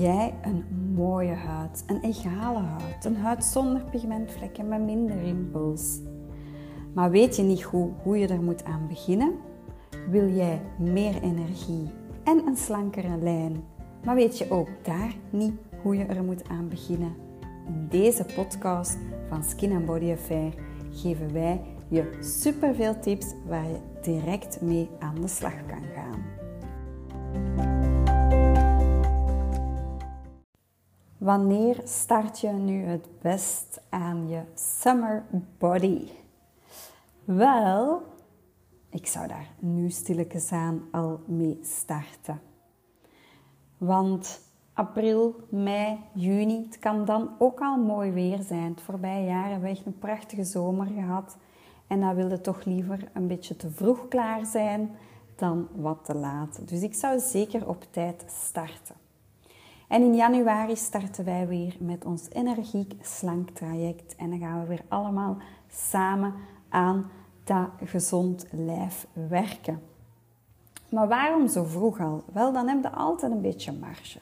jij een mooie huid, een egale huid, een huid zonder pigmentvlekken, met minder rimpels. Maar weet je niet hoe, hoe je er moet aan beginnen? Wil jij meer energie en een slankere lijn, maar weet je ook daar niet hoe je er moet aan beginnen? In deze podcast van Skin and Body Affair geven wij je superveel tips waar je direct mee aan de slag kan gaan. Wanneer start je nu het best aan je summer body? Wel, ik zou daar nu stilletjes aan al mee starten. Want april, mei, juni, het kan dan ook al mooi weer zijn. Het voorbije jaar hebben we echt een prachtige zomer gehad. En dan wilde toch liever een beetje te vroeg klaar zijn dan wat te laat. Dus ik zou zeker op tijd starten. En in januari starten wij weer met ons energiek slank traject. En dan gaan we weer allemaal samen aan dat gezond lijf werken. Maar waarom zo vroeg al? Wel, dan heb je altijd een beetje marge.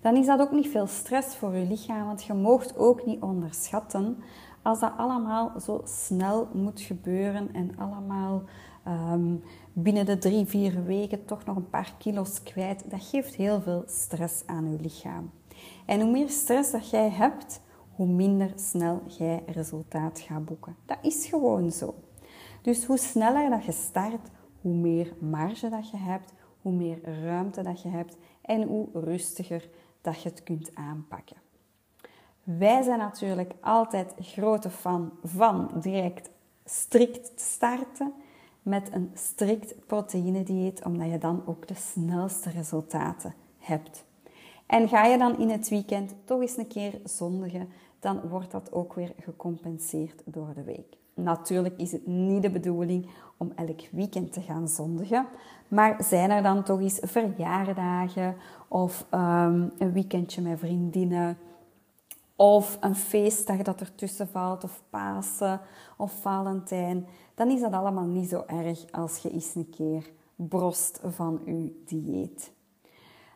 Dan is dat ook niet veel stress voor je lichaam, want je moogt ook niet onderschatten als dat allemaal zo snel moet gebeuren en allemaal ehm, binnen de drie, vier weken toch nog een paar kilo's kwijt, dat geeft heel veel stress aan je lichaam. En hoe meer stress dat jij hebt, hoe minder snel jij resultaat gaat boeken. Dat is gewoon zo. Dus hoe sneller dat je start, hoe meer marge dat je hebt, hoe meer ruimte dat je hebt en hoe rustiger dat je het kunt aanpakken. Wij zijn natuurlijk altijd grote fan van direct strikt starten met een strikt proteïnedieet, omdat je dan ook de snelste resultaten hebt. En ga je dan in het weekend toch eens een keer zondigen, dan wordt dat ook weer gecompenseerd door de week. Natuurlijk is het niet de bedoeling om elk weekend te gaan zondigen, maar zijn er dan toch eens verjaardagen of um, een weekendje met vriendinnen of een feestdag dat ertussen valt, of Pasen of Valentijn, dan is dat allemaal niet zo erg als je eens een keer brost van je dieet.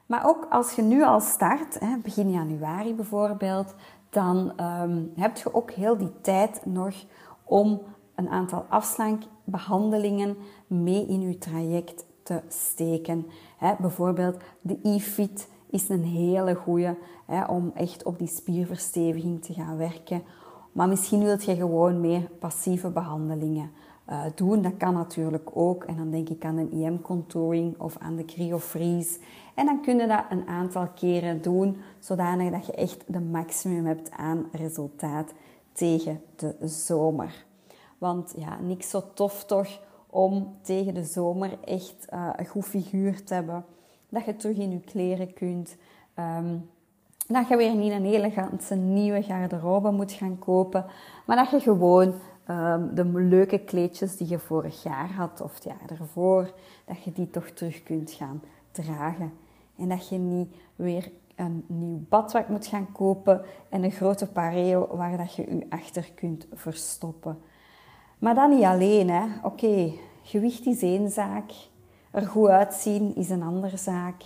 Maar ook als je nu al start, begin januari bijvoorbeeld, dan um, heb je ook heel die tijd nog om een aantal afslankbehandelingen mee in je traject te steken. bijvoorbeeld de e-fit is een hele goede om echt op die spierversteviging te gaan werken. Maar misschien wilt je gewoon meer passieve behandelingen uh, doen. Dat kan natuurlijk ook. En dan denk ik aan een EM-contouring of aan de cryofreeze. En dan kun je dat een aantal keren doen, zodanig dat je echt de maximum hebt aan resultaat tegen de zomer. Want ja, niks zo tof toch om tegen de zomer echt uh, een goed figuur te hebben. Dat je terug in je kleren kunt. Um, dat je weer niet een elegante nieuwe garderobe moet gaan kopen. Maar dat je gewoon um, de leuke kleedjes die je vorig jaar had of het jaar ervoor, dat je die toch terug kunt gaan dragen. En dat je niet weer een nieuw badwak moet gaan kopen en een grote pareo waar dat je je achter kunt verstoppen. Maar dan niet alleen. Oké, gewicht is één zaak. Er goed uitzien is een andere zaak.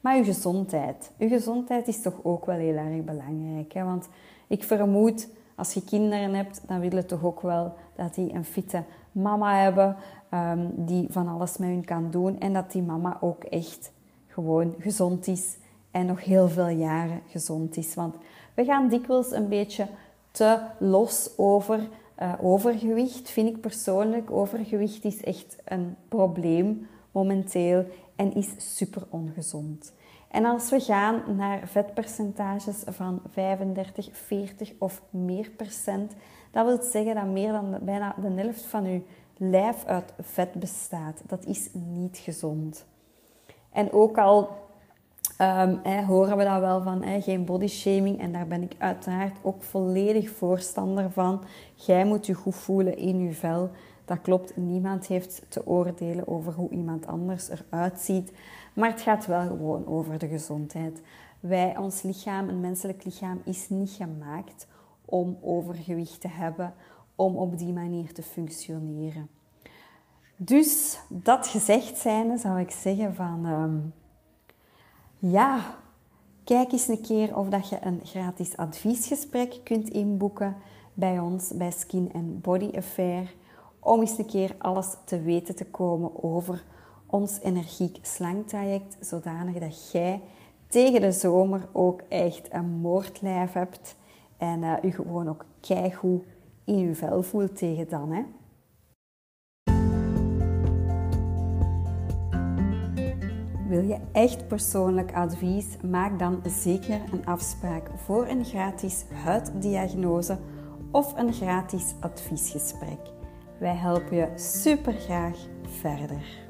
Maar je gezondheid. Je gezondheid is toch ook wel heel erg belangrijk. Hè? Want ik vermoed, als je kinderen hebt, dan willen toch ook wel dat die een fitte mama hebben. Um, die van alles met hun kan doen. En dat die mama ook echt gewoon gezond is. En nog heel veel jaren gezond is. Want we gaan dikwijls een beetje te los over uh, overgewicht. Vind ik persoonlijk. Overgewicht is echt een probleem momenteel en is super ongezond. En als we gaan naar vetpercentages van 35, 40 of meer procent, dat wil zeggen dat meer dan bijna de helft van uw lijf uit vet bestaat. Dat is niet gezond. En ook al um, horen we dat wel van geen body shaming, en daar ben ik uiteraard ook volledig voorstander van. Jij moet je goed voelen in je vel. Dat klopt, niemand heeft te oordelen over hoe iemand anders eruit ziet. Maar het gaat wel gewoon over de gezondheid. Wij, ons lichaam, een menselijk lichaam, is niet gemaakt om overgewicht te hebben, om op die manier te functioneren. Dus dat gezegd zijnde zou ik zeggen van... Um, ja, Kijk eens een keer of dat je een gratis adviesgesprek kunt inboeken bij ons, bij Skin and Body Affair, om eens een keer alles te weten te komen over ons energiek slanktraject, zodanig dat jij tegen de zomer ook echt een moordlijf hebt en uh, u gewoon ook keigoed in uw vel voelt tegen dan. Hè? Wil je echt persoonlijk advies? Maak dan zeker een afspraak voor een gratis huiddiagnose of een gratis adviesgesprek. Wij helpen je super graag verder.